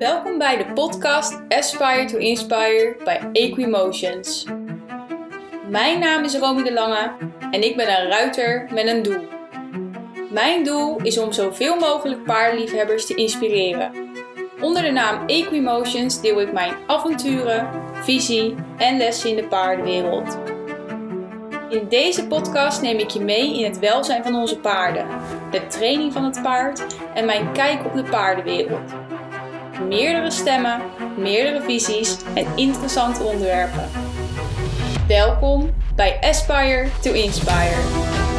Welkom bij de podcast Aspire to Inspire bij Equimotions. Mijn naam is Romy de Lange en ik ben een ruiter met een doel. Mijn doel is om zoveel mogelijk paardenliefhebbers te inspireren. Onder de naam Equimotions deel ik mijn avonturen, visie en lessen in de paardenwereld. In deze podcast neem ik je mee in het welzijn van onze paarden, de training van het paard en mijn kijk op de paardenwereld. Meerdere stemmen, meerdere visies en interessante onderwerpen. Welkom bij Aspire to Inspire.